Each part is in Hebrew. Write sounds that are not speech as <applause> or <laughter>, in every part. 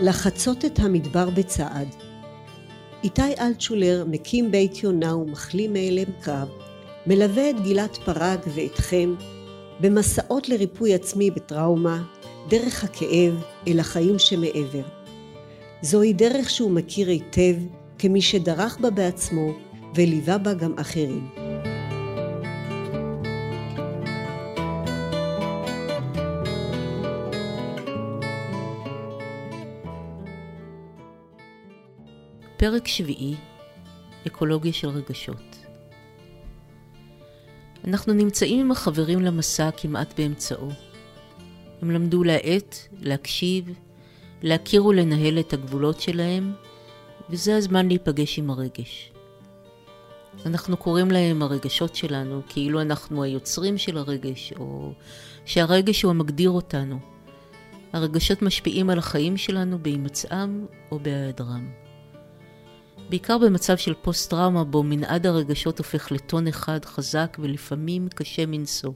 לחצות את המדבר בצעד. איתי אלטשולר מקים בית יונה ומחלים מאלם קרב, מלווה את גלעד פרג ואתכם במסעות לריפוי עצמי בטראומה, דרך הכאב אל החיים שמעבר. זוהי דרך שהוא מכיר היטב כמי שדרך בה בעצמו וליווה בה גם אחרים. פרק שביעי, אקולוגיה של רגשות. אנחנו נמצאים עם החברים למסע כמעט באמצעו. הם למדו להאט, להקשיב, להכיר ולנהל את הגבולות שלהם, וזה הזמן להיפגש עם הרגש. אנחנו קוראים להם הרגשות שלנו, כאילו אנחנו היוצרים של הרגש, או שהרגש הוא המגדיר אותנו. הרגשות משפיעים על החיים שלנו בהימצאם או בהיעדרם. בעיקר במצב של פוסט-טראומה בו מנעד הרגשות הופך לטון אחד חזק ולפעמים קשה מנשוא.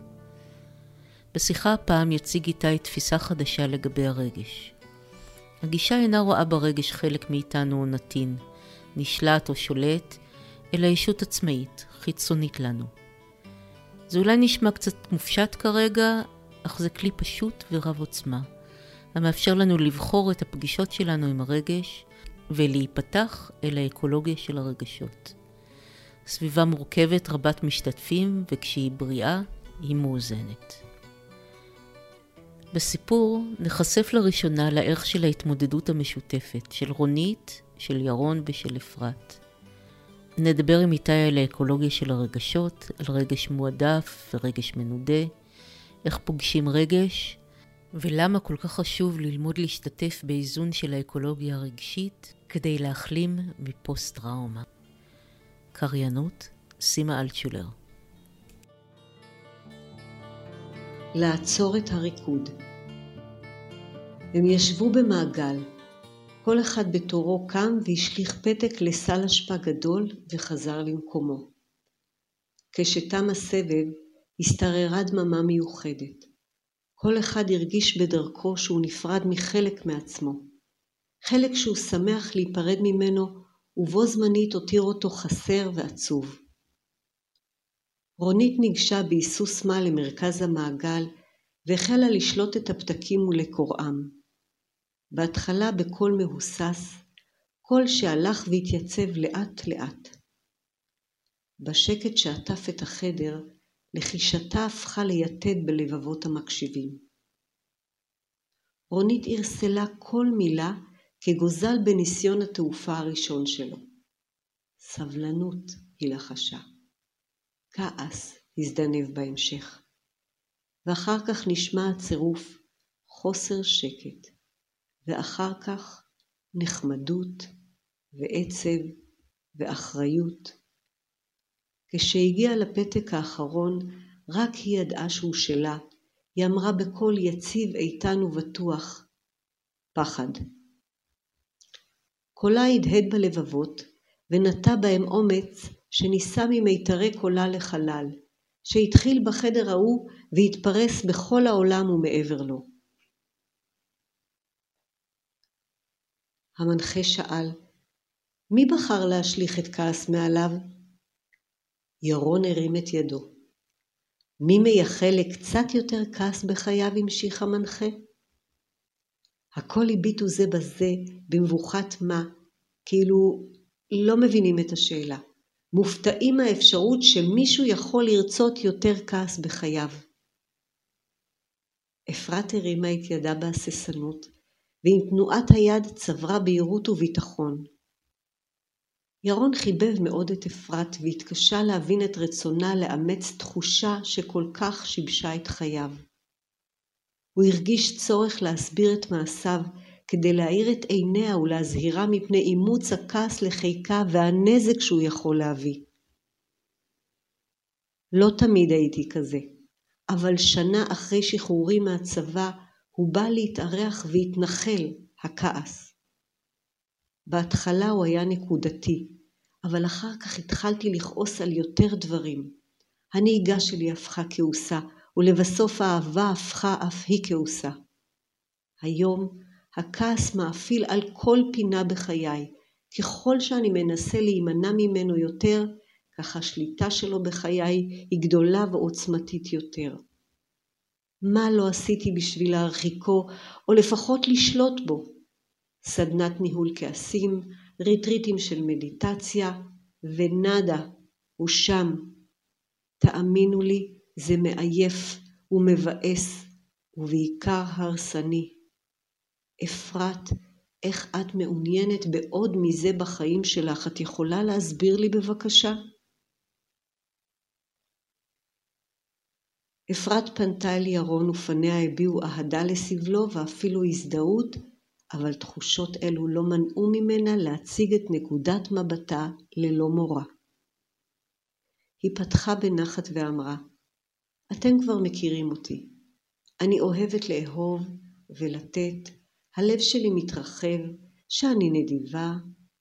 בשיחה הפעם יציג איתי תפיסה חדשה לגבי הרגש. הגישה אינה רואה ברגש חלק מאיתנו או נתין, נשלט או שולט, אלא ישות עצמאית, חיצונית לנו. זה אולי נשמע קצת מופשט כרגע, אך זה כלי פשוט ורב עוצמה, המאפשר לנו לבחור את הפגישות שלנו עם הרגש, ולהיפתח אל האקולוגיה של הרגשות. סביבה מורכבת, רבת משתתפים, וכשהיא בריאה, היא מאוזנת. בסיפור נחשף לראשונה לערך של ההתמודדות המשותפת, של רונית, של ירון ושל אפרת. נדבר עם איתי על האקולוגיה של הרגשות, על רגש מועדף ורגש מנודה, איך פוגשים רגש, ולמה כל כך חשוב ללמוד להשתתף באיזון של האקולוגיה הרגשית כדי להחלים מפוסט-טראומה. קריינות, סימה אלטשולר. לעצור את הריקוד. הם ישבו במעגל, כל אחד בתורו קם והשליך פתק לסל אשפה גדול וחזר למקומו. כשתם הסבב, השתררה דממה מיוחדת. כל אחד הרגיש בדרכו שהוא נפרד מחלק מעצמו. חלק שהוא שמח להיפרד ממנו, ובו זמנית הותיר אותו חסר ועצוב. רונית ניגשה בהיסוס מה למרכז המעגל, והחלה לשלוט את הפתקים ולקוראם. בהתחלה בקול מהוסס, קול שהלך והתייצב לאט לאט. בשקט שעטף את החדר, לחישתה הפכה ליתד בלבבות המקשיבים. רונית ערסלה כל מילה כגוזל בניסיון התעופה הראשון שלו. סבלנות, היא לחשה. כעס, הזדנב בהמשך. ואחר כך נשמע הצירוף חוסר שקט, ואחר כך נחמדות ועצב ואחריות. כשהגיעה לפתק האחרון, רק היא ידעה שהוא שלה, היא אמרה בקול יציב, איתן ובטוח, פחד. קולה הדהד בלבבות, ונטע בהם אומץ שנישא ממיתרי קולה לחלל, שהתחיל בחדר ההוא והתפרס בכל העולם ומעבר לו. המנחה שאל, מי בחר להשליך את כעס מעליו? ירון הרים את ידו. מי מייחל לקצת יותר כעס בחייו המשיך המנחה? הכל הביטו זה בזה במבוכת מה, כאילו לא מבינים את השאלה, מופתעים מהאפשרות שמישהו יכול לרצות יותר כעס בחייו. אפרת הרימה את ידה בהססנות, ועם תנועת היד צברה בהירות וביטחון. ירון חיבב מאוד את אפרת והתקשה להבין את רצונה לאמץ תחושה שכל כך שיבשה את חייו. הוא הרגיש צורך להסביר את מעשיו כדי להאיר את עיניה ולהזהירה מפני אימוץ הכעס לחיקה והנזק שהוא יכול להביא. לא תמיד הייתי כזה, אבל שנה אחרי שחרורי מהצבא הוא בא להתארח והתנחל, הכעס. בהתחלה הוא היה נקודתי, אבל אחר כך התחלתי לכעוס על יותר דברים. הנהיגה שלי הפכה כעוסה, ולבסוף האהבה הפכה אף היא כעוסה. היום הכעס מאפיל על כל פינה בחיי. ככל שאני מנסה להימנע ממנו יותר, כך השליטה שלו בחיי היא גדולה ועוצמתית יותר. מה לא עשיתי בשביל להרחיקו, או לפחות לשלוט בו? סדנת ניהול כעסים, ריטריטים של מדיטציה, ונאדה, הוא שם. תאמינו לי, זה מעייף ומבאס, ובעיקר הרסני. אפרת, איך את מעוניינת בעוד מזה בחיים שלך? את יכולה להסביר לי בבקשה? אפרת פנתה אל ירון ופניה הביעו אהדה לסבלו ואפילו הזדהות, אבל תחושות אלו לא מנעו ממנה להציג את נקודת מבטה ללא מורא. היא פתחה בנחת ואמרה, אתם כבר מכירים אותי. אני אוהבת לאהוב ולתת, הלב שלי מתרחב, שאני נדיבה,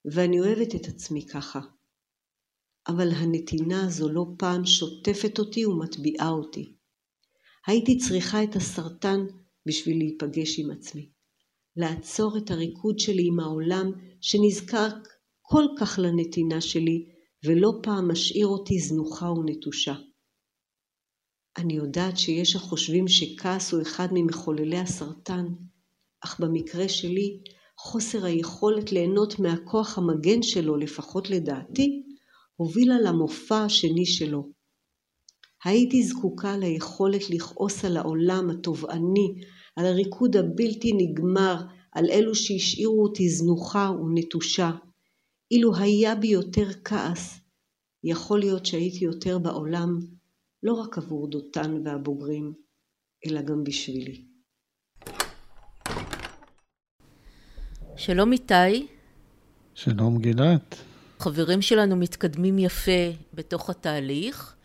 ואני אוהבת את עצמי ככה. אבל הנתינה הזו לא פעם שוטפת אותי ומטביעה אותי. הייתי צריכה את הסרטן בשביל להיפגש עם עצמי. לעצור את הריקוד שלי עם העולם שנזקק כל כך לנתינה שלי ולא פעם משאיר אותי זנוחה ונטושה. אני יודעת שיש החושבים שכעס הוא אחד ממחוללי הסרטן, אך במקרה שלי, חוסר היכולת ליהנות מהכוח המגן שלו, לפחות לדעתי, הובילה למופע השני שלו. הייתי זקוקה ליכולת לכעוס על העולם התובעני, על הריקוד הבלתי נגמר, על אלו שהשאירו אותי זנוחה ונטושה. אילו היה בי יותר כעס, יכול להיות שהייתי יותר בעולם, לא רק עבור דותן והבוגרים, אלא גם בשבילי. שלום איתי. שלום גילת. חברים שלנו מתקדמים יפה בתוך התהליך,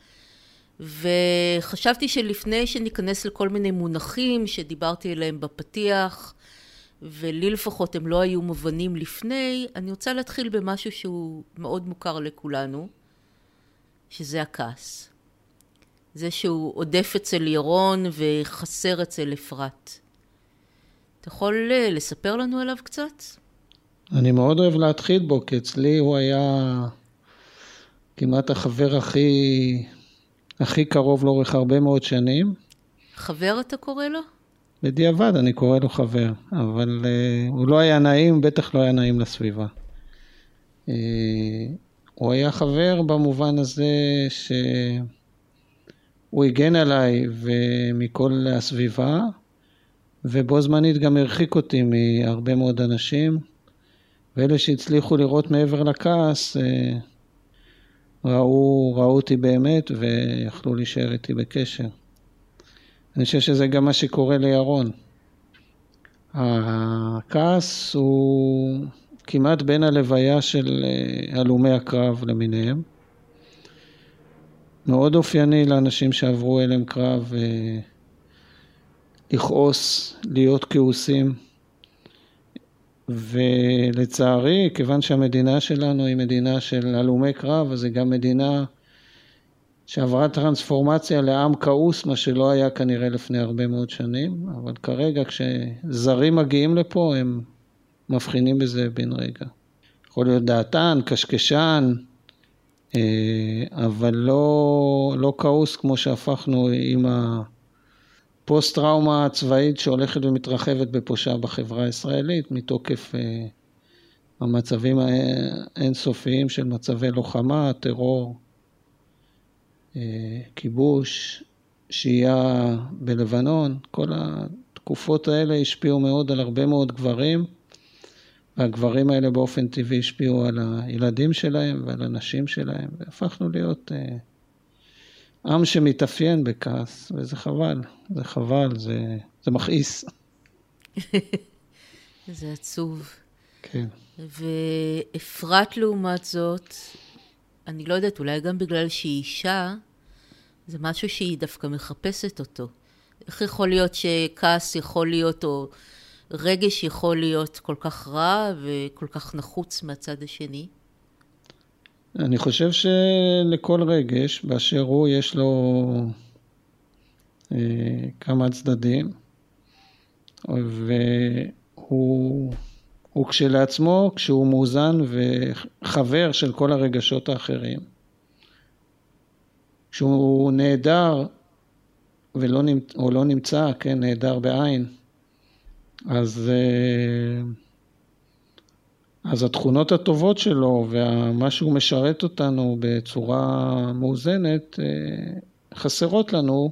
וחשבתי שלפני שניכנס לכל מיני מונחים שדיברתי עליהם בפתיח, ולי לפחות הם לא היו מובנים לפני, אני רוצה להתחיל במשהו שהוא מאוד מוכר לכולנו, שזה הכעס. זה שהוא עודף אצל ירון וחסר אצל אפרת. אתה יכול אה, לספר לנו עליו קצת? אני מאוד אוהב להתחיל בו, כי אצלי הוא היה כמעט החבר הכי, הכי קרוב לאורך הרבה מאוד שנים. חבר אתה קורא לו? בדיעבד אני קורא לו חבר, אבל uh, הוא לא היה נעים, בטח לא היה נעים לסביבה. Uh, הוא היה חבר במובן הזה שהוא הגן עליי ומכל הסביבה, ובו זמנית גם הרחיק אותי מהרבה מאוד אנשים, ואלה שהצליחו לראות מעבר לכעס, אה, ראו, ראו אותי באמת ויכלו להישאר איתי בקשר. אני חושב שזה גם מה שקורה לירון. הכעס הוא כמעט בין הלוויה של אה, הלומי הקרב למיניהם. מאוד אופייני לאנשים שעברו הלם קרב אה, לכעוס, להיות כעוסים. ולצערי, כיוון שהמדינה שלנו היא מדינה של הלומי קרב, אז היא גם מדינה שעברה טרנספורמציה לעם כעוס, מה שלא היה כנראה לפני הרבה מאוד שנים, אבל כרגע כשזרים מגיעים לפה הם מבחינים בזה בן רגע. יכול להיות דעתן, קשקשן, אבל לא, לא כעוס כמו שהפכנו עם הפוסט-טראומה הצבאית שהולכת ומתרחבת בפושה בחברה הישראלית מתוקף אה, המצבים האינסופיים של מצבי לוחמה, טרור. אה, כיבוש, שהייה בלבנון, כל התקופות האלה השפיעו מאוד על הרבה מאוד גברים, והגברים האלה באופן טבעי השפיעו על הילדים שלהם ועל הנשים שלהם, והפכנו להיות אה, עם שמתאפיין בכעס, וזה חבל, זה חבל, זה, זה מכעיס. <laughs> זה עצוב. כן. ואפרת לעומת זאת, אני לא יודעת, אולי גם בגלל שהיא אישה, זה משהו שהיא דווקא מחפשת אותו. איך יכול להיות שכעס יכול להיות, או רגש יכול להיות כל כך רע וכל כך נחוץ מהצד השני? אני חושב שלכל רגש באשר הוא יש לו אה, כמה צדדים, והוא הוא, כשלעצמו, כשהוא מאוזן וחבר של כל הרגשות האחרים. כשהוא נעדר ולא נמצא, או לא נמצא, כן, נעדר בעין, אז, אה, אז התכונות הטובות שלו ומה שהוא משרת אותנו בצורה מאוזנת אה, חסרות לנו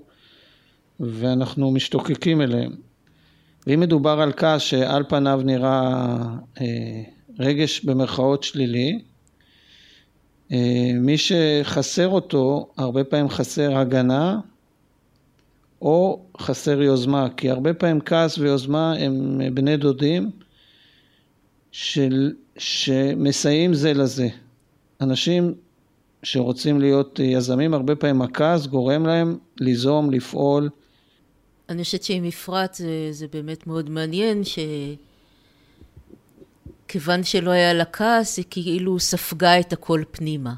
ואנחנו משתוקקים אליהם. ואם מדובר על כעס שעל פניו נראה אה, רגש במרכאות שלילי, מי שחסר אותו, הרבה פעמים חסר הגנה או חסר יוזמה, כי הרבה פעמים כעס ויוזמה הם בני דודים של, שמסייעים זה לזה. אנשים שרוצים להיות יזמים, הרבה פעמים הכעס גורם להם ליזום, לפעול. אני חושבת שעם אפרת זה, זה באמת מאוד מעניין, שכיוון שלא היה לה כעס, היא כאילו ספגה את הכל פנימה.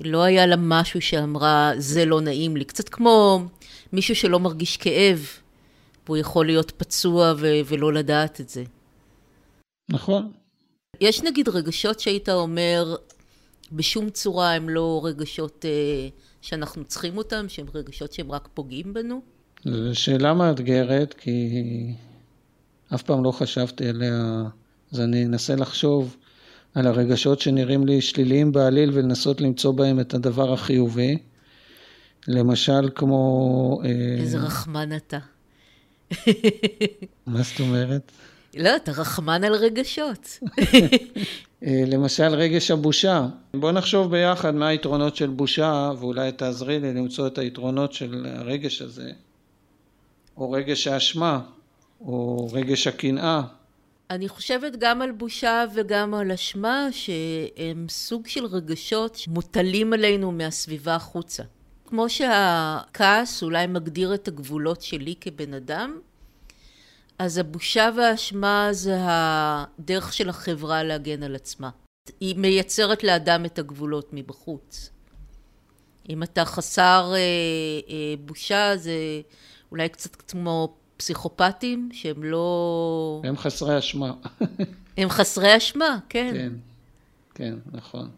לא היה לה משהו שאמרה, זה לא נעים לי. קצת כמו מישהו שלא מרגיש כאב, והוא יכול להיות פצוע ו- ולא לדעת את זה. נכון. יש נגיד רגשות שהיית אומר, בשום צורה הם לא רגשות אה, שאנחנו צריכים אותם, שהם רגשות שהם רק פוגעים בנו? זו שאלה מאתגרת, כי אף פעם לא חשבתי עליה, אז אני אנסה לחשוב על הרגשות שנראים לי שליליים בעליל ולנסות למצוא בהם את הדבר החיובי. למשל כמו... אה, איזה רחמן אתה. <laughs> מה זאת אומרת? לא, אתה רחמן על רגשות. <laughs> אה, למשל רגש הבושה. בוא נחשוב ביחד מה היתרונות של בושה, ואולי תעזרי לי למצוא את היתרונות של הרגש הזה, או רגש האשמה, או רגש הקנאה. אני חושבת גם על בושה וגם על אשמה, שהם סוג של רגשות שמוטלים עלינו מהסביבה החוצה. כמו שהכעס אולי מגדיר את הגבולות שלי כבן אדם, אז הבושה והאשמה זה הדרך של החברה להגן על עצמה. היא מייצרת לאדם את הגבולות מבחוץ. אם אתה חסר אה, אה, בושה זה אולי קצת כמו פסיכופטים שהם לא... הם חסרי אשמה. הם חסרי אשמה, כן. כן, כן, נכון.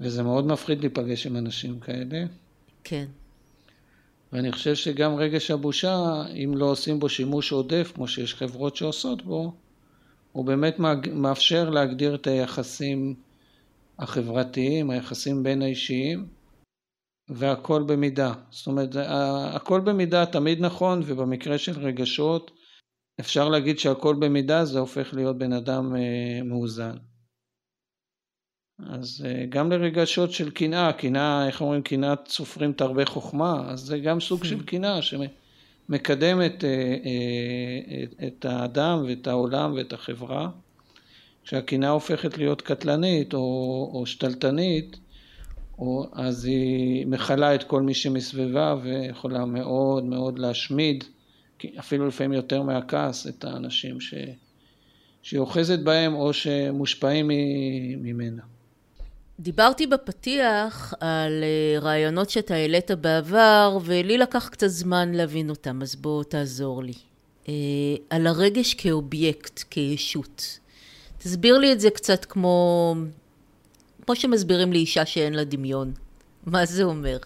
וזה מאוד מפחיד להיפגש עם אנשים כאלה. כן. ואני חושב שגם רגש הבושה, אם לא עושים בו שימוש עודף, כמו שיש חברות שעושות בו, הוא באמת מאפשר להגדיר את היחסים החברתיים, היחסים בין האישיים, והכל במידה. זאת אומרת, הכל במידה תמיד נכון, ובמקרה של רגשות, אפשר להגיד שהכל במידה זה הופך להיות בן אדם אה, מאוזן. אז אה, גם לרגשות של קנאה, קנאה, איך אומרים, קנאת סופרים תרבה חוכמה, אז זה גם סוג של קנאה שמקדם את, אה, אה, את האדם ואת העולם ואת החברה. כשהקנאה הופכת להיות קטלנית או, או שתלטנית, או, אז היא מכלה את כל מי שמסביבה ויכולה מאוד מאוד להשמיד, אפילו לפעמים יותר מהכעס, את האנשים ש, שהיא אוחזת בהם או שמושפעים ממנה. דיברתי בפתיח על אה, רעיונות שאתה העלית בעבר, ולי לקח קצת זמן להבין אותם, אז בוא תעזור לי. אה, על הרגש כאובייקט, כישות. תסביר לי את זה קצת כמו, כמו שמסבירים לאישה שאין לה דמיון. מה זה אומר?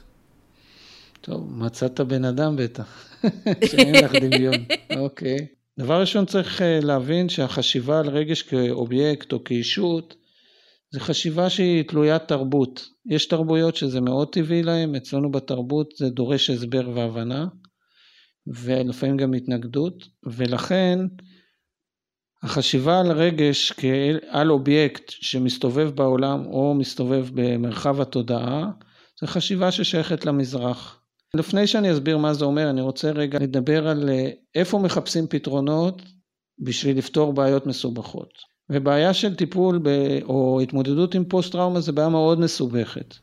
טוב, מצאת בן אדם בטח, <laughs> שאין לך דמיון, אוקיי. דבר ראשון צריך אה, להבין שהחשיבה על רגש כאובייקט או כישות זו חשיבה שהיא תלוית תרבות. יש תרבויות שזה מאוד טבעי להם, אצלנו בתרבות זה דורש הסבר והבנה, ולפעמים גם התנגדות, ולכן החשיבה על רגש כעל אובייקט שמסתובב בעולם או מסתובב במרחב התודעה, זו חשיבה ששייכת למזרח. לפני שאני אסביר מה זה אומר, אני רוצה רגע לדבר על אה, איפה מחפשים פתרונות בשביל לפתור בעיות מסובכות. ובעיה של טיפול ב, או התמודדות עם פוסט טראומה זה בעיה מאוד מסובכת.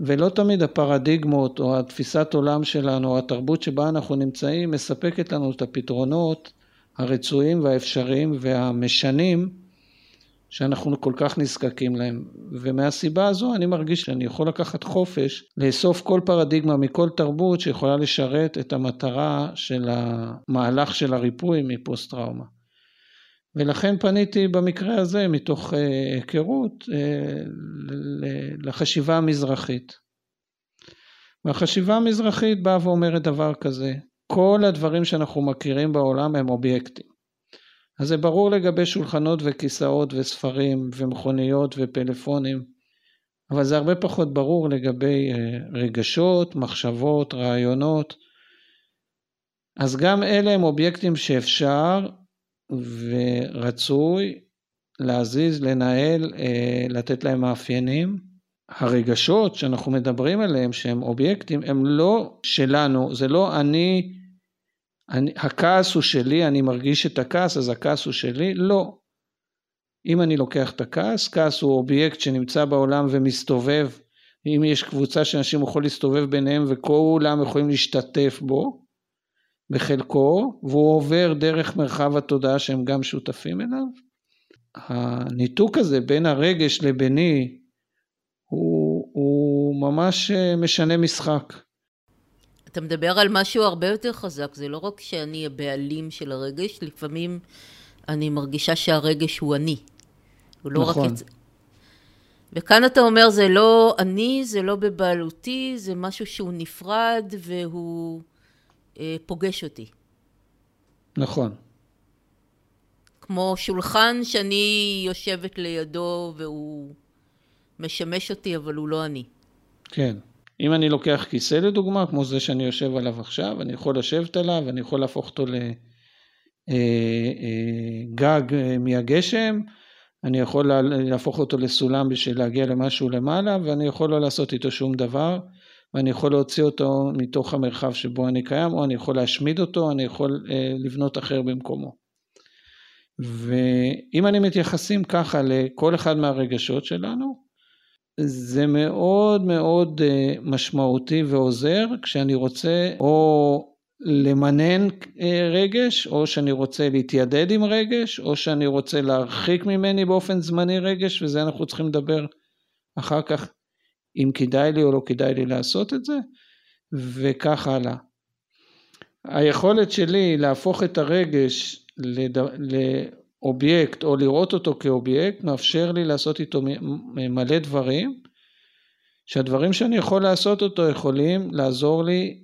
ולא תמיד הפרדיגמות או התפיסת עולם שלנו או התרבות שבה אנחנו נמצאים מספקת לנו את הפתרונות הרצויים והאפשריים והמשנים שאנחנו כל כך נזקקים להם. ומהסיבה הזו אני מרגיש שאני יכול לקחת חופש, לאסוף כל פרדיגמה מכל תרבות שיכולה לשרת את המטרה של המהלך של הריפוי מפוסט טראומה. ולכן פניתי במקרה הזה מתוך אה, היכרות אה, לחשיבה המזרחית. והחשיבה המזרחית באה ואומרת דבר כזה, כל הדברים שאנחנו מכירים בעולם הם אובייקטים. אז זה ברור לגבי שולחנות וכיסאות וספרים ומכוניות ופלאפונים, אבל זה הרבה פחות ברור לגבי אה, רגשות, מחשבות, רעיונות. אז גם אלה הם אובייקטים שאפשר ורצוי להזיז, לנהל, אה, לתת להם מאפיינים. הרגשות שאנחנו מדברים עליהם שהם אובייקטים הם לא שלנו, זה לא אני אני, הכעס הוא שלי, אני מרגיש את הכעס, אז הכעס הוא שלי? לא. אם אני לוקח את הכעס, כעס הוא אובייקט שנמצא בעולם ומסתובב, אם יש קבוצה שאנשים יכולים להסתובב ביניהם וכולם יכולים להשתתף בו, בחלקו, והוא עובר דרך מרחב התודעה שהם גם שותפים אליו. הניתוק הזה בין הרגש לביני הוא, הוא ממש אה, משנה משחק. אתה מדבר על משהו הרבה יותר חזק, זה לא רק שאני הבעלים של הרגש, לפעמים אני מרגישה שהרגש הוא אני. הוא לא נכון. רק את... וכאן אתה אומר זה לא אני, זה לא בבעלותי, זה משהו שהוא נפרד והוא אה, פוגש אותי. נכון. כמו שולחן שאני יושבת לידו והוא משמש אותי, אבל הוא לא אני. כן. אם אני לוקח כיסא לדוגמה, כמו זה שאני יושב עליו עכשיו, אני יכול לשבת עליו, אני יכול להפוך אותו לגג אה, אה, אה, מהגשם, אני יכול להפוך אותו לסולם בשביל להגיע למשהו למעלה, ואני יכול לא לעשות איתו שום דבר, ואני יכול להוציא אותו מתוך המרחב שבו אני קיים, או אני יכול להשמיד אותו, אני יכול לבנות אחר במקומו. ואם אני מתייחסים ככה לכל אחד מהרגשות שלנו, זה מאוד מאוד אה, משמעותי ועוזר כשאני רוצה או למנן אה, רגש, או שאני רוצה להתיידד עם רגש, או שאני רוצה להרחיק ממני באופן זמני רגש, וזה אנחנו צריכים לדבר אחר כך אם כדאי לי או לא כדאי לי לעשות את זה, וכך הלאה. היכולת שלי להפוך את הרגש לד... אובייקט או לראות אותו כאובייקט מאפשר לי לעשות איתו מלא דברים שהדברים שאני יכול לעשות אותו יכולים לעזור לי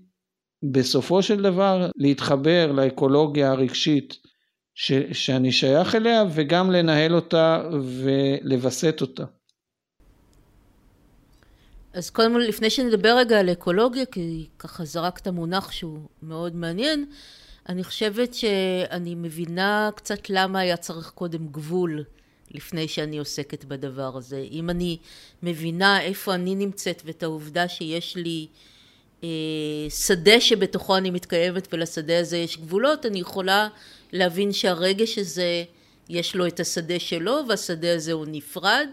בסופו של דבר להתחבר לאקולוגיה הרגשית ש, שאני שייך אליה וגם לנהל אותה ולווסת אותה. אז קודם כל לפני שנדבר רגע על אקולוגיה כי ככה זרקת מונח שהוא מאוד מעניין אני חושבת שאני מבינה קצת למה היה צריך קודם גבול לפני שאני עוסקת בדבר הזה. אם אני מבינה איפה אני נמצאת ואת העובדה שיש לי אה, שדה שבתוכו אני מתקיימת ולשדה הזה יש גבולות, אני יכולה להבין שהרגש הזה יש לו את השדה שלו והשדה הזה הוא נפרד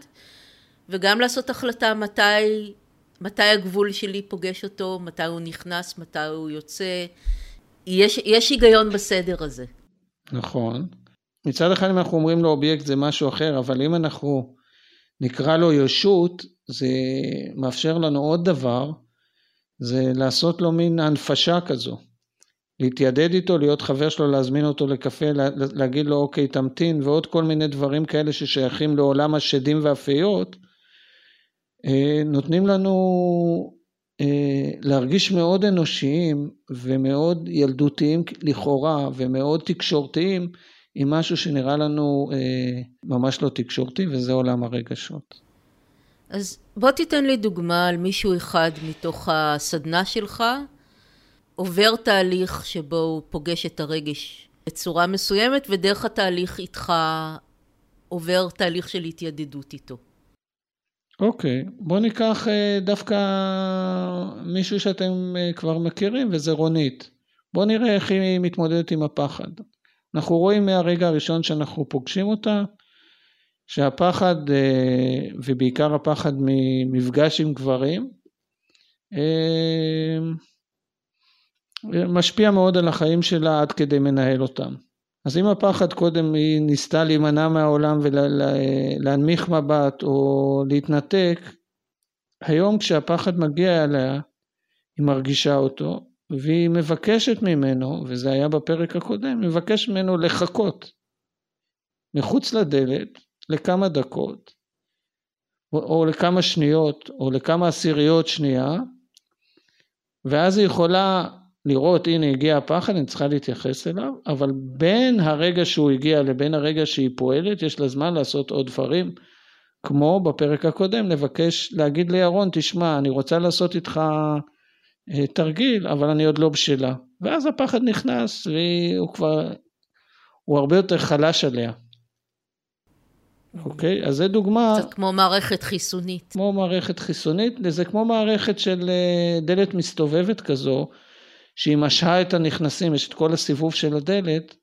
וגם לעשות החלטה מתי, מתי הגבול שלי פוגש אותו, מתי הוא נכנס, מתי הוא יוצא יש, יש היגיון בסדר הזה. נכון. מצד אחד אם אנחנו אומרים לו אובייקט זה משהו אחר, אבל אם אנחנו נקרא לו ישות, זה מאפשר לנו עוד דבר, זה לעשות לו מין הנפשה כזו. להתיידד איתו, להיות חבר שלו, להזמין אותו לקפה, להגיד לו אוקיי תמתין ועוד כל מיני דברים כאלה ששייכים לעולם השדים והפיות, אה, נותנים לנו להרגיש מאוד אנושיים ומאוד ילדותיים לכאורה ומאוד תקשורתיים עם משהו שנראה לנו אה, ממש לא תקשורתי וזה עולם הרגשות. אז בוא תיתן לי דוגמה על מישהו אחד מתוך הסדנה שלך עובר תהליך שבו הוא פוגש את הרגש בצורה מסוימת ודרך התהליך איתך עובר תהליך של התיידדות איתו. אוקיי, בוא ניקח אה, דווקא מישהו שאתם אה, כבר מכירים וזה רונית. בוא נראה איך היא מתמודדת עם הפחד. אנחנו רואים מהרגע הראשון שאנחנו פוגשים אותה, שהפחד, אה, ובעיקר הפחד ממפגש עם גברים, משפיע מאוד על החיים שלה עד כדי מנהל אותם. אז אם הפחד קודם היא ניסתה להימנע מהעולם ולהנמיך מבט או להתנתק, היום כשהפחד מגיע אליה, היא מרגישה אותו, והיא מבקשת ממנו, וזה היה בפרק הקודם, מבקשת ממנו לחכות מחוץ לדלת לכמה דקות, או, או לכמה שניות, או לכמה עשיריות שנייה, ואז היא יכולה לראות, הנה הגיע הפחד, אני צריכה להתייחס אליו, אבל בין הרגע שהוא הגיע לבין הרגע שהיא פועלת, יש לה זמן לעשות עוד דברים, כמו בפרק הקודם, לבקש, להגיד לירון, תשמע, אני רוצה לעשות איתך אה, תרגיל, אבל אני עוד לא בשלה. ואז הפחד נכנס, והוא כבר, הוא הרבה יותר חלש עליה. אוקיי? אז זה דוגמה... קצת כמו מערכת חיסונית. כמו מערכת חיסונית, זה כמו מערכת של אה, דלת מסתובבת כזו, שהיא משהה את הנכנסים, יש את כל הסיבוב של הדלת,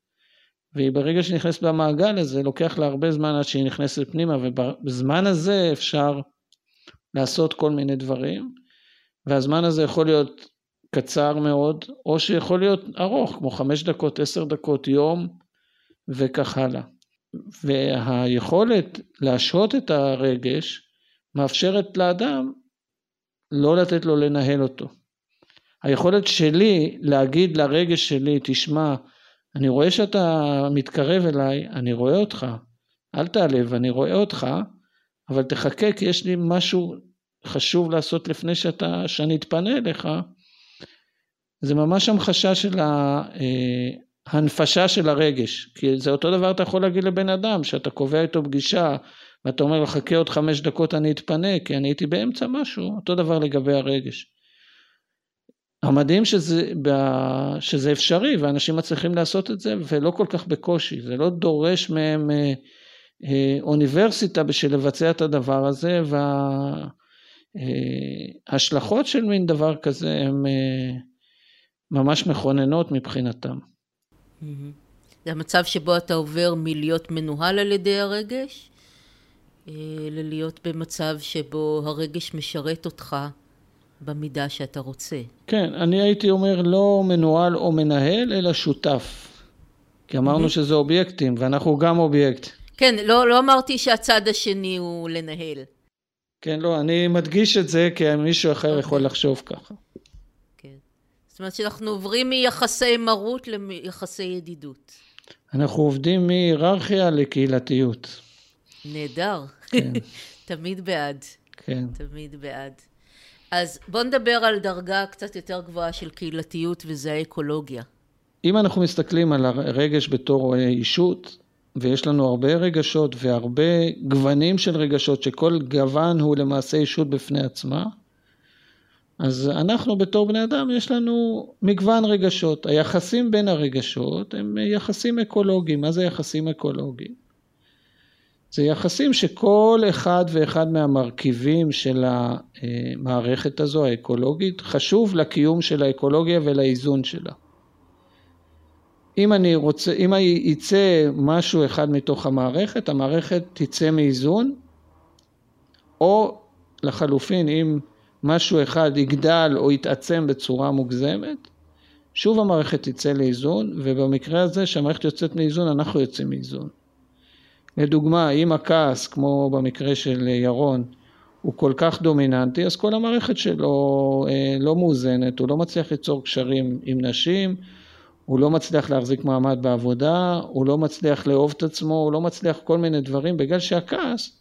והיא ברגע שהיא נכנסת במעגל הזה, לוקח לה הרבה זמן עד שהיא נכנסת פנימה, ובזמן הזה אפשר לעשות כל מיני דברים, והזמן הזה יכול להיות קצר מאוד, או שיכול להיות ארוך, כמו חמש דקות, עשר דקות, יום, וכך הלאה. והיכולת להשהות את הרגש מאפשרת לאדם לא לתת לו לנהל אותו. היכולת שלי להגיד לרגש שלי, תשמע, אני רואה שאתה מתקרב אליי, אני רואה אותך, אל תעלב, אני רואה אותך, אבל תחכה כי יש לי משהו חשוב לעשות לפני שאתה, שאני אתפנה אליך, זה ממש המחשה של ההנפשה של הרגש, כי זה אותו דבר אתה יכול להגיד לבן אדם, שאתה קובע איתו פגישה, ואתה אומר לו חכה עוד חמש דקות אני אתפנה, כי אני הייתי באמצע משהו, אותו דבר לגבי הרגש. המדהים שזה, שזה אפשרי ואנשים מצליחים לעשות את זה ולא כל כך בקושי, זה לא דורש מהם אה, אה, אוניברסיטה בשביל לבצע את הדבר הזה וההשלכות של מין דבר כזה הן אה, ממש מכוננות מבחינתם. זה המצב שבו אתה עובר מלהיות מנוהל על ידי הרגש ללהיות במצב שבו הרגש משרת אותך במידה שאתה רוצה. כן, אני הייתי אומר לא מנוהל או מנהל, אלא שותף. כי אמרנו. שזה אובייקטים, ואנחנו גם אובייקט. כן, לא, לא אמרתי שהצד השני הוא לנהל. כן, לא, אני מדגיש את זה כי מישהו אחר okay. יכול אוקיי. לחשוב ככה. כן. זאת אומרת שאנחנו עוברים מיחסי מרות ליחסי ידידות. אנחנו עובדים מהיררכיה לקהילתיות. נהדר. כן. <laughs> תמיד בעד. כן. תמיד בעד. אז בוא נדבר על דרגה קצת יותר גבוהה של קהילתיות וזה האקולוגיה. אם אנחנו מסתכלים על הרגש בתור אישות, ויש לנו הרבה רגשות והרבה גוונים של רגשות, שכל גוון הוא למעשה אישות בפני עצמה, אז אנחנו בתור בני אדם יש לנו מגוון רגשות. היחסים בין הרגשות הם יחסים אקולוגיים. מה זה יחסים אקולוגיים? זה יחסים שכל אחד ואחד מהמרכיבים של המערכת הזו האקולוגית חשוב לקיום של האקולוגיה ולאיזון שלה. אם אני רוצה, אם יצא משהו אחד מתוך המערכת, המערכת תצא מאיזון, או לחלופין אם משהו אחד יגדל או יתעצם בצורה מוגזמת, שוב המערכת תצא לאיזון, ובמקרה הזה שהמערכת יוצאת מאיזון אנחנו יוצאים מאיזון. לדוגמה, אם הכעס, כמו במקרה של ירון, הוא כל כך דומיננטי, אז כל המערכת שלו אה, לא מאוזנת, הוא לא מצליח ליצור קשרים עם נשים, הוא לא מצליח להחזיק מעמד בעבודה, הוא לא מצליח לאהוב את עצמו, הוא לא מצליח כל מיני דברים, בגלל שהכעס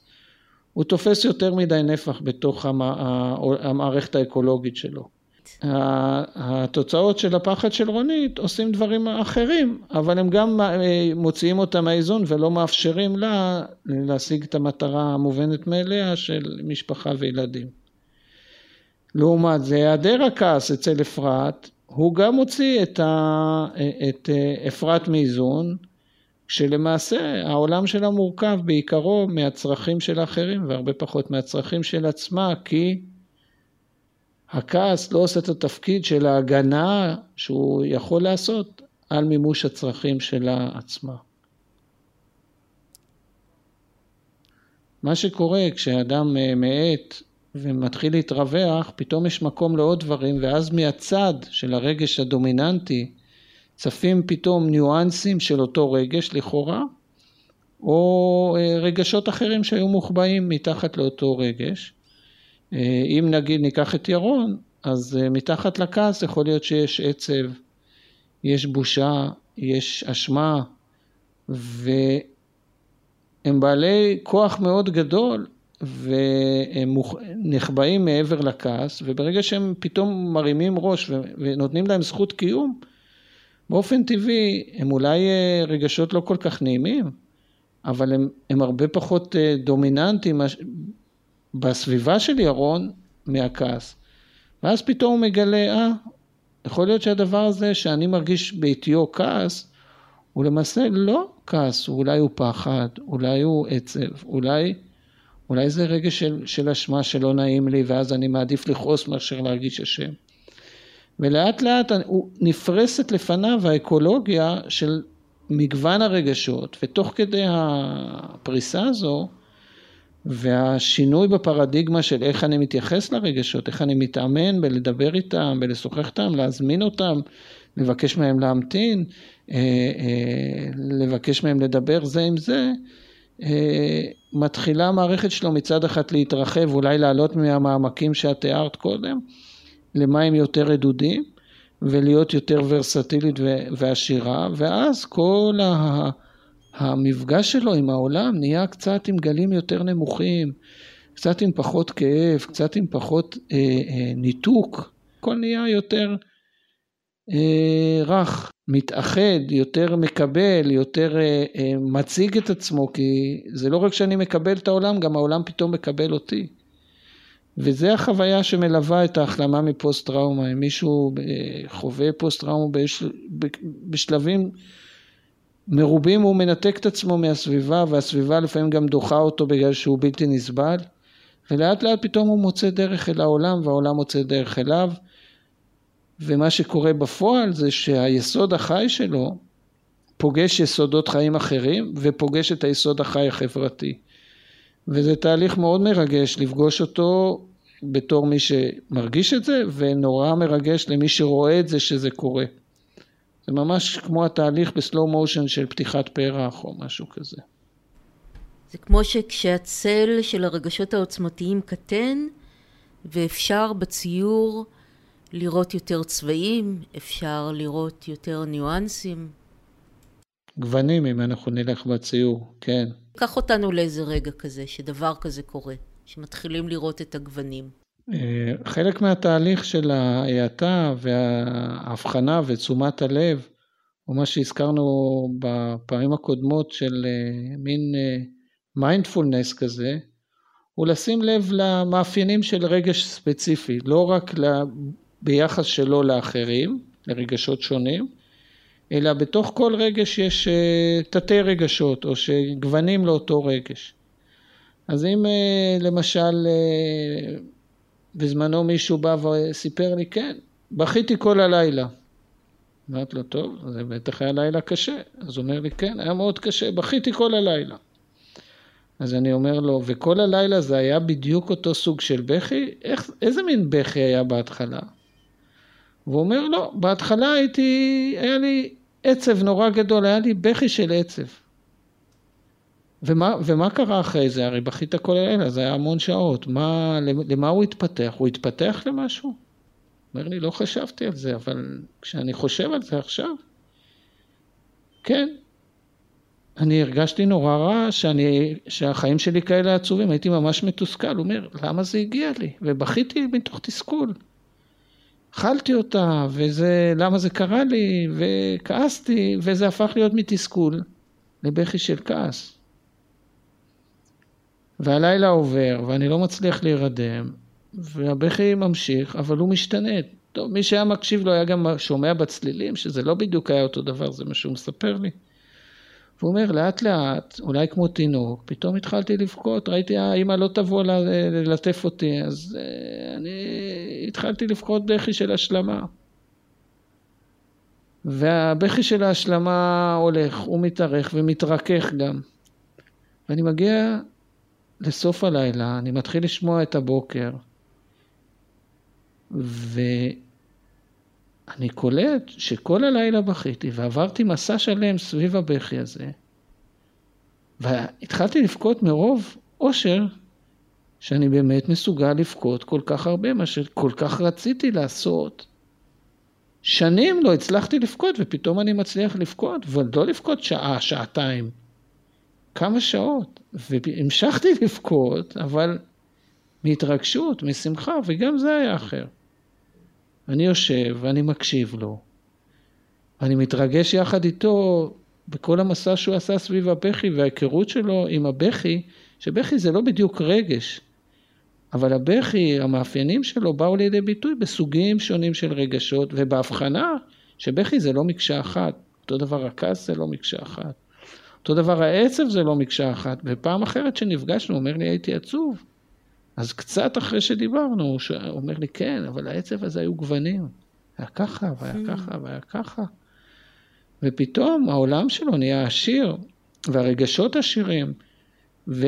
הוא תופס יותר מדי נפח בתוך המערכת האקולוגית שלו. התוצאות של הפחד של רונית עושים דברים אחרים, אבל הם גם אה, מוציאים אותה מהאיזון ולא מאפשרים לה להשיג את המטרה המובנת מאליה של משפחה וילדים. לעומת זה, היעדר הכעס אצל אפרת, הוא גם מוציא את, ה... את אה, אפרת מאיזון, כשלמעשה העולם שלה מורכב בעיקרו מהצרכים של האחרים והרבה פחות מהצרכים של עצמה, כי הכעס לא עושה את התפקיד של ההגנה שהוא יכול לעשות על מימוש הצרכים שלה עצמה. מה שקורה כשאדם אה, מאט ומתחיל להתרווח, פתאום יש מקום לעוד דברים, ואז מהצד של הרגש הדומיננטי צפים פתאום ניואנסים של אותו רגש לכאורה, או אה, רגשות אחרים שהיו מוחבאים מתחת לאותו רגש. אה, אם נגיד ניקח את ירון, אז אה, מתחת לכעס יכול להיות שיש עצב, יש בושה, יש אשמה, והם בעלי כוח מאוד גדול, והם נחבאים מעבר לכעס, וברגע שהם פתאום מרימים ראש ונותנים להם זכות קיום, באופן טבעי הם אולי רגשות לא כל כך נעימים, אבל הם, הם הרבה פחות אה, דומיננטיים בסביבה של ירון מהכעס. ואז פתאום הוא מגלה, אה, יכול להיות שהדבר הזה שאני מרגיש בעטיו כעס, הוא למעשה לא כעס, אולי הוא פחד, אולי הוא עצב, אולי, אולי זה רגע של, של אשמה שלא נעים לי ואז אני מעדיף לכעוס מאשר להרגיש אשם. ולאט לאט נפרסת לפניו האקולוגיה של מגוון הרגשות, ותוך כדי הפריסה הזו, והשינוי בפרדיגמה של איך אני מתייחס לרגשות, איך אני מתאמן בלדבר איתם, בלשוחח איתם, להזמין אותם, לבקש מהם להמתין, אה, אה, לבקש מהם לדבר זה עם זה, אה, מתחילה המערכת שלו מצד אחד להתרחב, אולי לעלות מהמעמקים שאת תיארת קודם, למים יותר רדודים, ולהיות יותר ורסטילית ועשירה, ואז כל המפגש שלו עם העולם נהיה קצת עם גלים יותר נמוכים, קצת עם פחות כאב, קצת עם פחות אה, אה, ניתוק, הכל נהיה יותר אה, רך, מתאחד, יותר מקבל, יותר אה, אה, מציג את עצמו, כי זה לא רק שאני מקבל את העולם, גם העולם פתאום מקבל אותי. וזה החוויה שמלווה את ההחלמה מפוסט טראומה. אם מישהו אה, חווה פוסט טראומה בשלבים מרובים הוא מנתק את עצמו מהסביבה והסביבה לפעמים גם דוחה אותו בגלל שהוא בלתי נסבל ולאט לאט פתאום הוא מוצא דרך אל העולם והעולם מוצא דרך אליו ומה שקורה בפועל זה שהיסוד החי שלו פוגש יסודות חיים אחרים ופוגש את היסוד החי החברתי. וזה תהליך מאוד מרגש לפגוש אותו בתור מי שמרגיש את זה, ונורא מרגש למי שרואה את זה שזה קורה. זה ממש כמו התהליך בסלואו מושן של פתיחת פרח או משהו כזה. זה כמו שכשהצל של הרגשות העוצמתיים קטן, ואפשר בציור לראות יותר צבעים, אפשר לראות יותר ניואנסים. גוונים אם אנחנו נלך בציור, כן. קח אותנו לאיזה רגע כזה, שדבר כזה קורה, שמתחילים לראות את הגוונים. אה, חלק מהתהליך של ההאטה וההבחנה ותשומת הלב, או מה שהזכרנו בפעמים הקודמות של אה, מין מיינדפולנס אה, כזה, הוא לשים לב למאפיינים של רגש ספציפי, לא רק ביחס שלו לאחרים, לרגשות שונים, אלא בתוך כל רגש יש תתי רגשות או שגוונים לאותו רגש. אז אם למשל בזמנו מישהו בא וסיפר לי, כן, בכיתי כל הלילה. אמרתי לו, טוב, זה בטח היה לילה קשה. אז הוא אומר לי, כן, היה מאוד קשה, בכיתי כל הלילה. אז אני אומר לו, וכל הלילה זה היה בדיוק אותו סוג של בכי? איך, איזה מין בכי היה בהתחלה? והוא אומר, לא, בהתחלה הייתי, היה לי עצב נורא גדול, היה לי בכי של עצב. ומה, ומה קרה אחרי זה? הרי בכית כל הלילה, זה היה המון שעות. מה, למה הוא התפתח? הוא התפתח למשהו? אומר לי, לא חשבתי על זה, אבל כשאני חושב על זה עכשיו, כן. אני הרגשתי נורא רע שאני, שהחיים שלי כאלה עצובים, הייתי ממש מתוסכל. הוא אומר, למה זה הגיע לי? ובכיתי מתוך תסכול. אכלתי אותה, וזה, למה זה קרה לי, וכעסתי, וזה הפך להיות מתסכול לבכי של כעס. והלילה עובר, ואני לא מצליח להירדם, והבכי ממשיך, אבל הוא משתנה. טוב, מי שהיה מקשיב לו היה גם שומע בצלילים, שזה לא בדיוק היה אותו דבר, זה מה שהוא מספר לי. והוא אומר, לאט לאט, אולי כמו תינוק, פתאום התחלתי לבכות, ראיתי, האמא לא תבוא ללטף אותי, אז אה, אני התחלתי לבכות בכי של השלמה. והבכי של ההשלמה הולך, הוא מתארך ומתרכך גם. ואני מגיע לסוף הלילה, אני מתחיל לשמוע את הבוקר, והבכי אני קולט שכל הלילה בכיתי ועברתי מסע שלם סביב הבכי הזה, והתחלתי לבכות מרוב אושר שאני באמת מסוגל לבכות כל כך הרבה, מה שכל כך רציתי לעשות. שנים לא הצלחתי לבכות, ופתאום אני מצליח לבכות, ולא לבכות שעה, שעתיים, כמה שעות. והמשכתי לבכות, אבל מהתרגשות, משמחה, וגם זה היה אחר. אני יושב ואני מקשיב לו, ואני מתרגש יחד איתו בכל המסע שהוא עשה סביב הבכי וההיכרות שלו עם הבכי, שבכי זה לא בדיוק רגש, אבל הבכי, המאפיינים שלו באו לידי ביטוי בסוגים שונים של רגשות ובהבחנה שבכי זה לא מקשה אחת, אותו דבר הכעס זה לא מקשה אחת, אותו דבר העצב זה לא מקשה אחת, ופעם אחרת שנפגשנו אומר לי הייתי עצוב, אז קצת אחרי שדיברנו הוא אומר לי כן, אבל העצב הזה היו גוונים, היה ככה והיה hmm. ככה והיה ככה, ופתאום העולם שלו נהיה עשיר והרגשות עשירים, ו...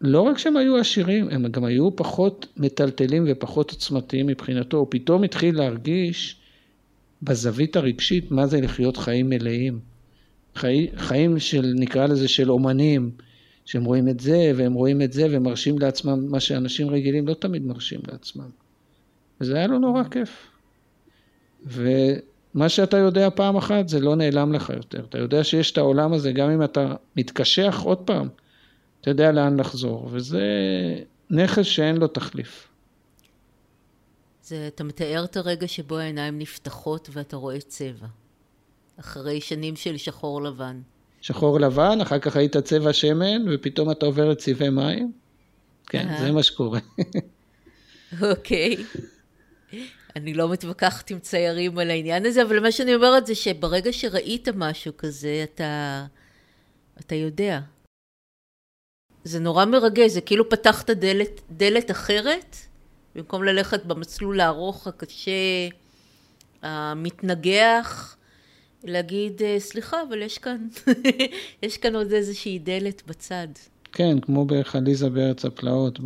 לא רק שהם היו עשירים, הם גם היו פחות מטלטלים ופחות עוצמתיים מבחינתו, הוא פתאום התחיל להרגיש בזווית הרגשית מה זה לחיות חיים מלאים. חי, חיים של, נקרא לזה, של אומנים, שהם רואים את זה והם רואים את זה ומרשים לעצמם מה שאנשים רגילים לא תמיד מרשים לעצמם. וזה היה לו נורא כיף. ומה שאתה יודע פעם אחת זה לא נעלם לך יותר. אתה יודע שיש את העולם הזה, גם אם אתה מתקשח עוד פעם, אתה יודע לאן לחזור, וזה נכס שאין לו תחליף. זה, אתה מתאר את הרגע שבו העיניים נפתחות ואתה רואה צבע, אחרי שנים של שחור לבן. שחור לבן, אחר כך היית צבע שמן, ופתאום אתה עובר לצבעי מים. כן, זה מה שקורה. אוקיי. אני לא מתווכחת עם ציירים על העניין הזה, אבל מה שאני אומרת זה שברגע שראית משהו כזה, אתה, אתה יודע. זה נורא מרגש, זה כאילו פתחת דלת, דלת אחרת, במקום ללכת במסלול הארוך, הקשה, המתנגח, להגיד, אה, סליחה, אבל יש כאן, <laughs> יש כאן עוד איזושהי דלת בצד. כן, כמו בחליזה בארץ הפלאות.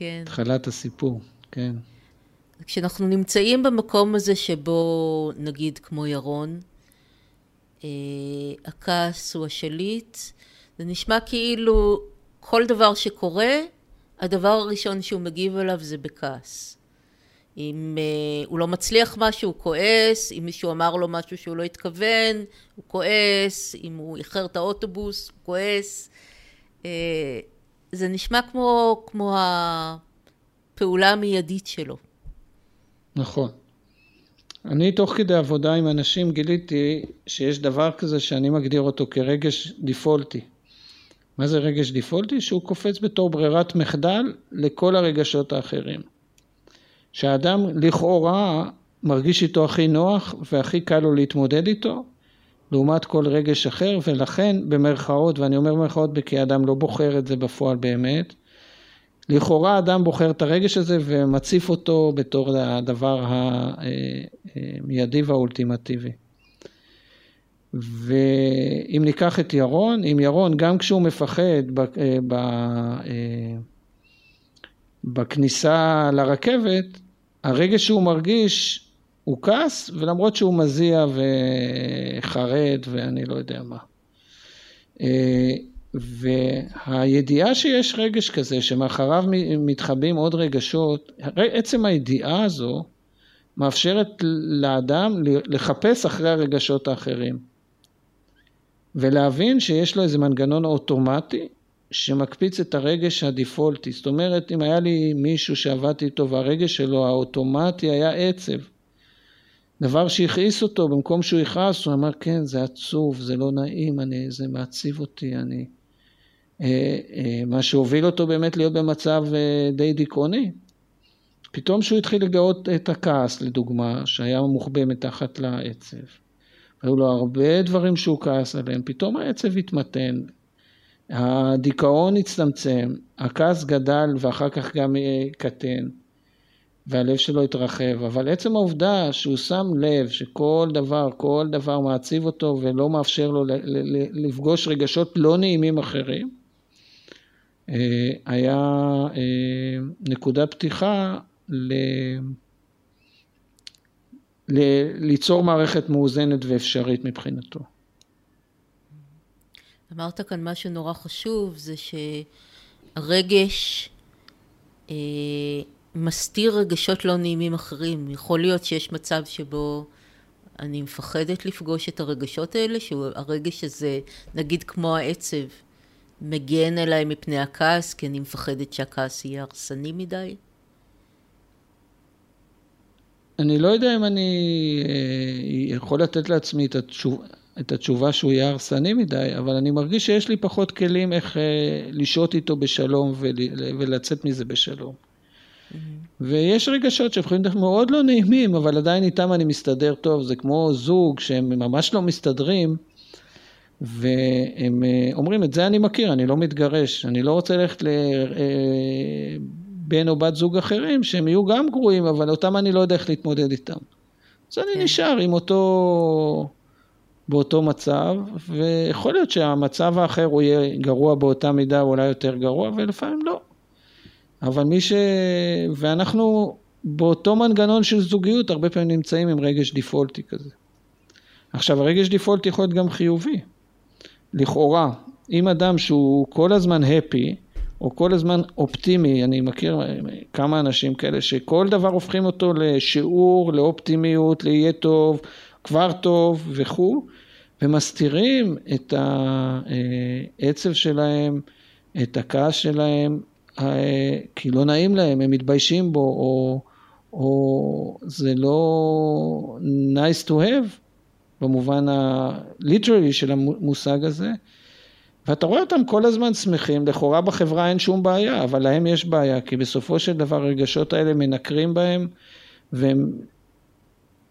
בהתחלת כן. הסיפור, כן. כשאנחנו נמצאים במקום הזה שבו, נגיד, כמו ירון, אה, הכעס הוא השליט, זה נשמע כאילו כל דבר שקורה, הדבר הראשון שהוא מגיב עליו זה בכעס. אם uh, הוא לא מצליח משהו, הוא כועס, אם מישהו אמר לו משהו שהוא לא התכוון, הוא כועס, אם הוא איחר את האוטובוס, הוא כועס. Uh, זה נשמע כמו, כמו הפעולה המיידית שלו. נכון. אני תוך כדי עבודה עם אנשים גיליתי שיש דבר כזה שאני מגדיר אותו כרגש דיפולטי. מה זה רגש דיפולטי? שהוא קופץ בתור ברירת מחדל לכל הרגשות האחרים. שהאדם לכאורה מרגיש איתו הכי נוח והכי קל לו להתמודד איתו, לעומת כל רגש אחר, ולכן במרכאות, ואני אומר במרכאות כי האדם לא בוחר את זה בפועל באמת, לכאורה האדם בוחר את הרגש הזה ומציף אותו בתור הדבר המיידי והאולטימטיבי. ואם ניקח את ירון, עם ירון, גם כשהוא מפחד ב, אה, ב, אה, בכניסה לרכבת, הרגע שהוא מרגיש הוא כעס, ולמרות שהוא מזיע וחרד ואני לא יודע מה. אה, והידיעה שיש רגש כזה, שמאחריו מתחבאים עוד רגשות, עצם הידיעה הזו מאפשרת לאדם לחפש אחרי הרגשות האחרים. ולהבין שיש לו איזה מנגנון אוטומטי שמקפיץ את הרגש הדיפולטי. זאת אומרת, אם היה לי מישהו שעבדתי איתו והרגש שלו האוטומטי היה עצב, דבר שהכעיס אותו, במקום שהוא יכעס, הוא אמר, כן, זה עצוב, זה לא נעים, אני, זה מעציב אותי, אני... אה, אה, מה שהוביל אותו באמת להיות במצב אה, די דיכאוני. פתאום שהוא התחיל לגאות את הכעס, לדוגמה, שהיה מוחבא מתחת לעצב. היו לו הרבה דברים שהוא כעס עליהם, פתאום העצב התמתן, הדיכאון הצטמצם, הכעס גדל ואחר כך גם קטן, והלב שלו התרחב, אבל עצם העובדה שהוא שם לב שכל דבר, כל דבר מעציב אותו ולא מאפשר לו לפגוש רגשות לא נעימים אחרים, אה, היה אה, נקודת פתיחה ליצור מערכת מאוזנת ואפשרית מבחינתו. אמרת כאן משהו נורא חשוב, זה שהרגש אה, מסתיר רגשות לא נעימים אחרים. יכול להיות שיש מצב שבו אני מפחדת לפגוש את הרגשות האלה, שהרגש הזה, נגיד כמו העצב, מגן אליי מפני הכעס, כי אני מפחדת שהכעס יהיה הרסני מדי? אני לא יודע אם אני אה, יכול לתת לעצמי את התשובה, את התשובה שהוא יהיה הרסני מדי, אבל אני מרגיש שיש לי פחות כלים איך אה, לשהות איתו בשלום ולצאת מזה בשלום. Mm-hmm. ויש רגשות להיות מאוד לא נעימים, אבל עדיין איתם אני מסתדר טוב. זה כמו זוג שהם ממש לא מסתדרים, והם אה, אומרים, את זה אני מכיר, אני לא מתגרש, אני לא רוצה ללכת לבן או בת זוג אחרים, שהם יהיו גם גרועים, אבל אותם אני לא יודע איך להתמודד איתם. אז אני כן. נשאר עם אותו... באותו מצב, ויכול להיות שהמצב האחר הוא יהיה גרוע באותה מידה, או אולי יותר גרוע, ולפעמים לא. אבל מי ש... ואנחנו באותו מנגנון של זוגיות הרבה פעמים נמצאים עם רגש דיפולטי כזה. עכשיו, הרגש דיפולטי יכול להיות גם חיובי. לכאורה, אם אדם שהוא כל הזמן הפי, או כל הזמן אופטימי, אני מכיר כמה אנשים כאלה שכל דבר הופכים אותו לשיעור, לאופטימיות, ליהיה טוב, כבר טוב וכו', ומסתירים את העצב שלהם, את הכעס שלהם, כי לא נעים להם, הם מתביישים בו, או, או זה לא nice to have, במובן ה-literally של המושג הזה. ואתה רואה אותם כל הזמן שמחים, לכאורה בחברה אין שום בעיה, אבל להם יש בעיה, כי בסופו של דבר הרגשות האלה מנקרים בהם, והם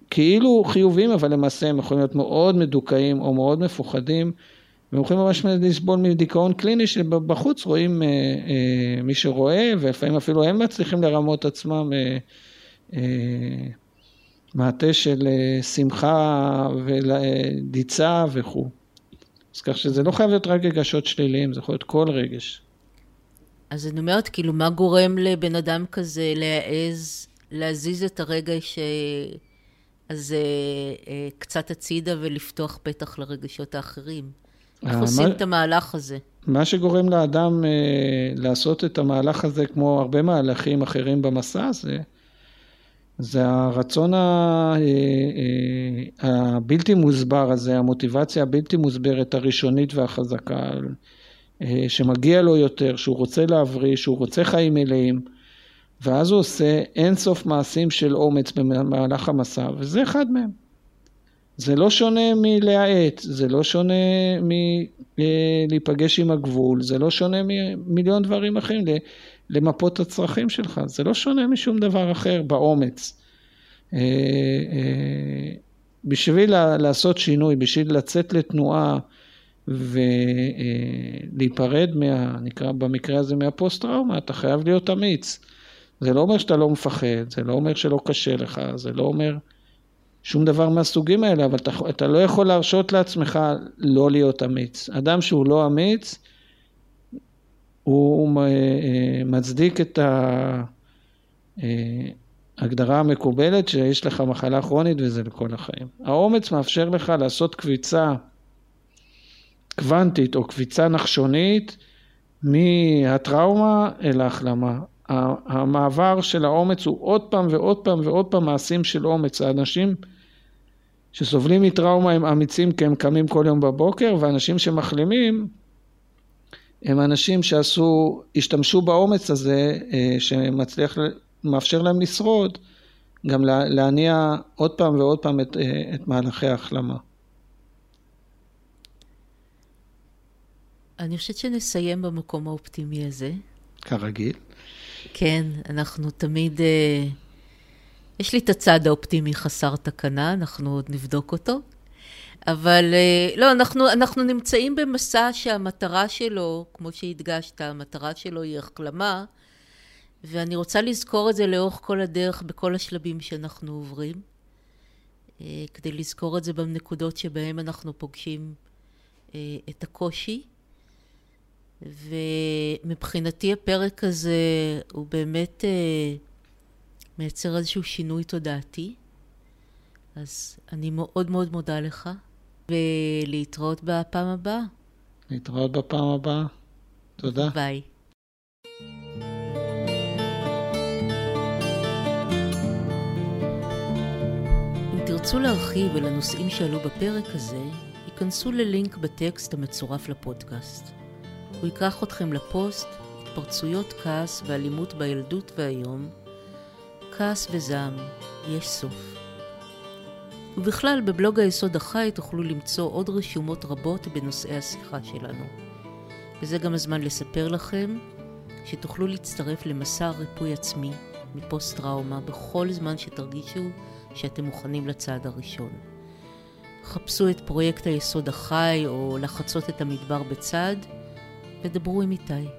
כאילו חיוביים, אבל למעשה הם יכולים להיות מאוד מדוכאים או מאוד מפוחדים, והם יכולים ממש לסבול מדיכאון קליני שבחוץ רואים אה, אה, מי שרואה, ולפעמים אפילו הם מצליחים לרמות עצמם אה, אה, מעטה של אה, שמחה ודיצה וכו'. אז כך שזה לא חייב להיות רק רגשות שליליים, זה יכול להיות כל רגש. אז אני אומרת, כאילו, מה גורם לבן אדם כזה להעז להזיז את הרגש אז אה, אה, קצת הצידה ולפתוח פתח לרגשות האחרים. איך אה, עושים את המהלך הזה? מה שגורם לאדם אה, לעשות את המהלך הזה, כמו הרבה מהלכים אחרים במסע הזה, זה הרצון ה, אה, אה, הבלתי מוסבר הזה, המוטיבציה הבלתי מוסברת הראשונית והחזקה, אה, שמגיע לו יותר, שהוא רוצה להבריא, שהוא רוצה חיים מלאים. ואז הוא עושה אינסוף מעשים של אומץ במהלך המסע, וזה אחד מהם. זה לא שונה מלהאט, זה לא שונה מלהיפגש עם הגבול, זה לא שונה ממיליון דברים אחרים, למפות את הצרכים שלך, זה לא שונה משום דבר אחר באומץ. אה, אה, בשביל לעשות שינוי, בשביל לצאת לתנועה ולהיפרד מה, נקרא במקרה הזה מהפוסט-טראומה, אתה חייב להיות אמיץ. זה לא אומר שאתה לא מפחד, זה לא אומר שלא קשה לך, זה לא אומר שום דבר מהסוגים האלה, אבל אתה, אתה לא יכול להרשות לעצמך לא להיות אמיץ. אדם שהוא לא אמיץ, הוא אה, מצדיק את ההגדרה אה, המקובלת שיש לך מחלה כרונית וזה לכל החיים. האומץ מאפשר לך לעשות קביצה קוונטית או קביצה נחשונית מהטראומה אל ההחלמה. המעבר של האומץ הוא עוד פעם ועוד פעם ועוד פעם מעשים של אומץ. האנשים שסובלים מטראומה הם אמיצים כי הם קמים כל יום בבוקר, ואנשים שמחלימים הם אנשים שעשו, השתמשו באומץ הזה אה, שמצליח, מאפשר להם לשרוד, גם להניע עוד פעם ועוד פעם את, אה, את מהלכי ההחלמה. אני חושבת שנסיים במקום האופטימי הזה. כרגיל. כן, אנחנו תמיד... אה, יש לי את הצד האופטימי חסר תקנה, אנחנו עוד נבדוק אותו. אבל אה, לא, אנחנו, אנחנו נמצאים במסע שהמטרה שלו, כמו שהדגשת, המטרה שלו היא החלמה, ואני רוצה לזכור את זה לאורך כל הדרך, בכל השלבים שאנחנו עוברים, אה, כדי לזכור את זה בנקודות שבהן אנחנו פוגשים את הקושי. ומבחינתי הפרק הזה הוא באמת אה, מייצר איזשהו שינוי תודעתי. אז אני מאוד מאוד מודה לך, ולהתראות בפעם הבאה. להתראות בפעם הבאה. תודה. ביי. אם תרצו להרחיב על הנושאים שעלו בפרק הזה, היכנסו ללינק בטקסט המצורף לפודקאסט. הוא ייקח אתכם לפוסט התפרצויות כעס ואלימות בילדות והיום, כעס וזעם, יש סוף. ובכלל, בבלוג היסוד החי תוכלו למצוא עוד רשומות רבות בנושאי השיחה שלנו. וזה גם הזמן לספר לכם שתוכלו להצטרף למסע ריפוי עצמי מפוסט-טראומה בכל זמן שתרגישו שאתם מוכנים לצעד הראשון. חפשו את פרויקט היסוד החי או לחצות את המדבר בצד ודברו עם איתי.